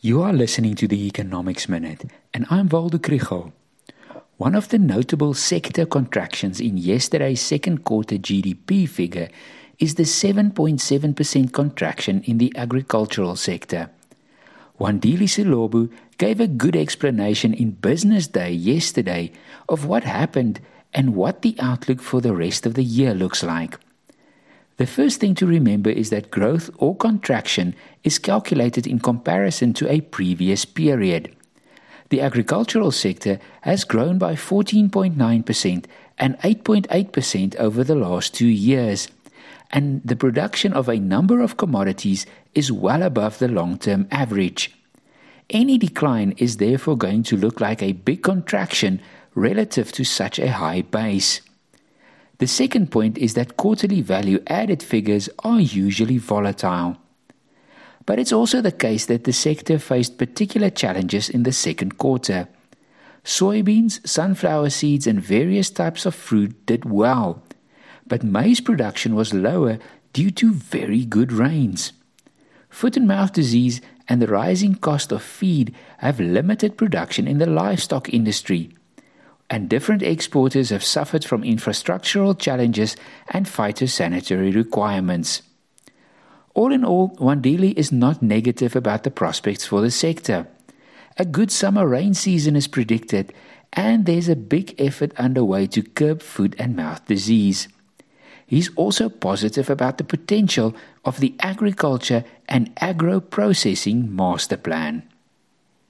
You are listening to the Economics Minute, and I'm Waldo Krugell. One of the notable sector contractions in yesterday's second quarter GDP figure is the 7.7% contraction in the agricultural sector. Wandile Sihlobo gave a good explanation in Business Day yesterday of what happened and what the outlook for the rest of the year looks like. The first thing to remember is that growth or contraction is calculated in comparison to a previous period. The agricultural sector has grown by 14.9% and 8.8% over the last two years, and the production of a number of commodities is well above the long term average. Any decline is therefore going to look like a big contraction relative to such a high base. The second point is that quarterly value added figures are usually volatile. But it's also the case that the sector faced particular challenges in the second quarter. Soybeans, sunflower seeds, and various types of fruit did well, but maize production was lower due to very good rains. Foot and mouth disease and the rising cost of feed have limited production in the livestock industry and different exporters have suffered from infrastructural challenges and phytosanitary requirements. All in all, Wandile is not negative about the prospects for the sector. A good summer rain season is predicted, and there's a big effort underway to curb foot and mouth disease. He's also positive about the potential of the agriculture and agro processing master plan.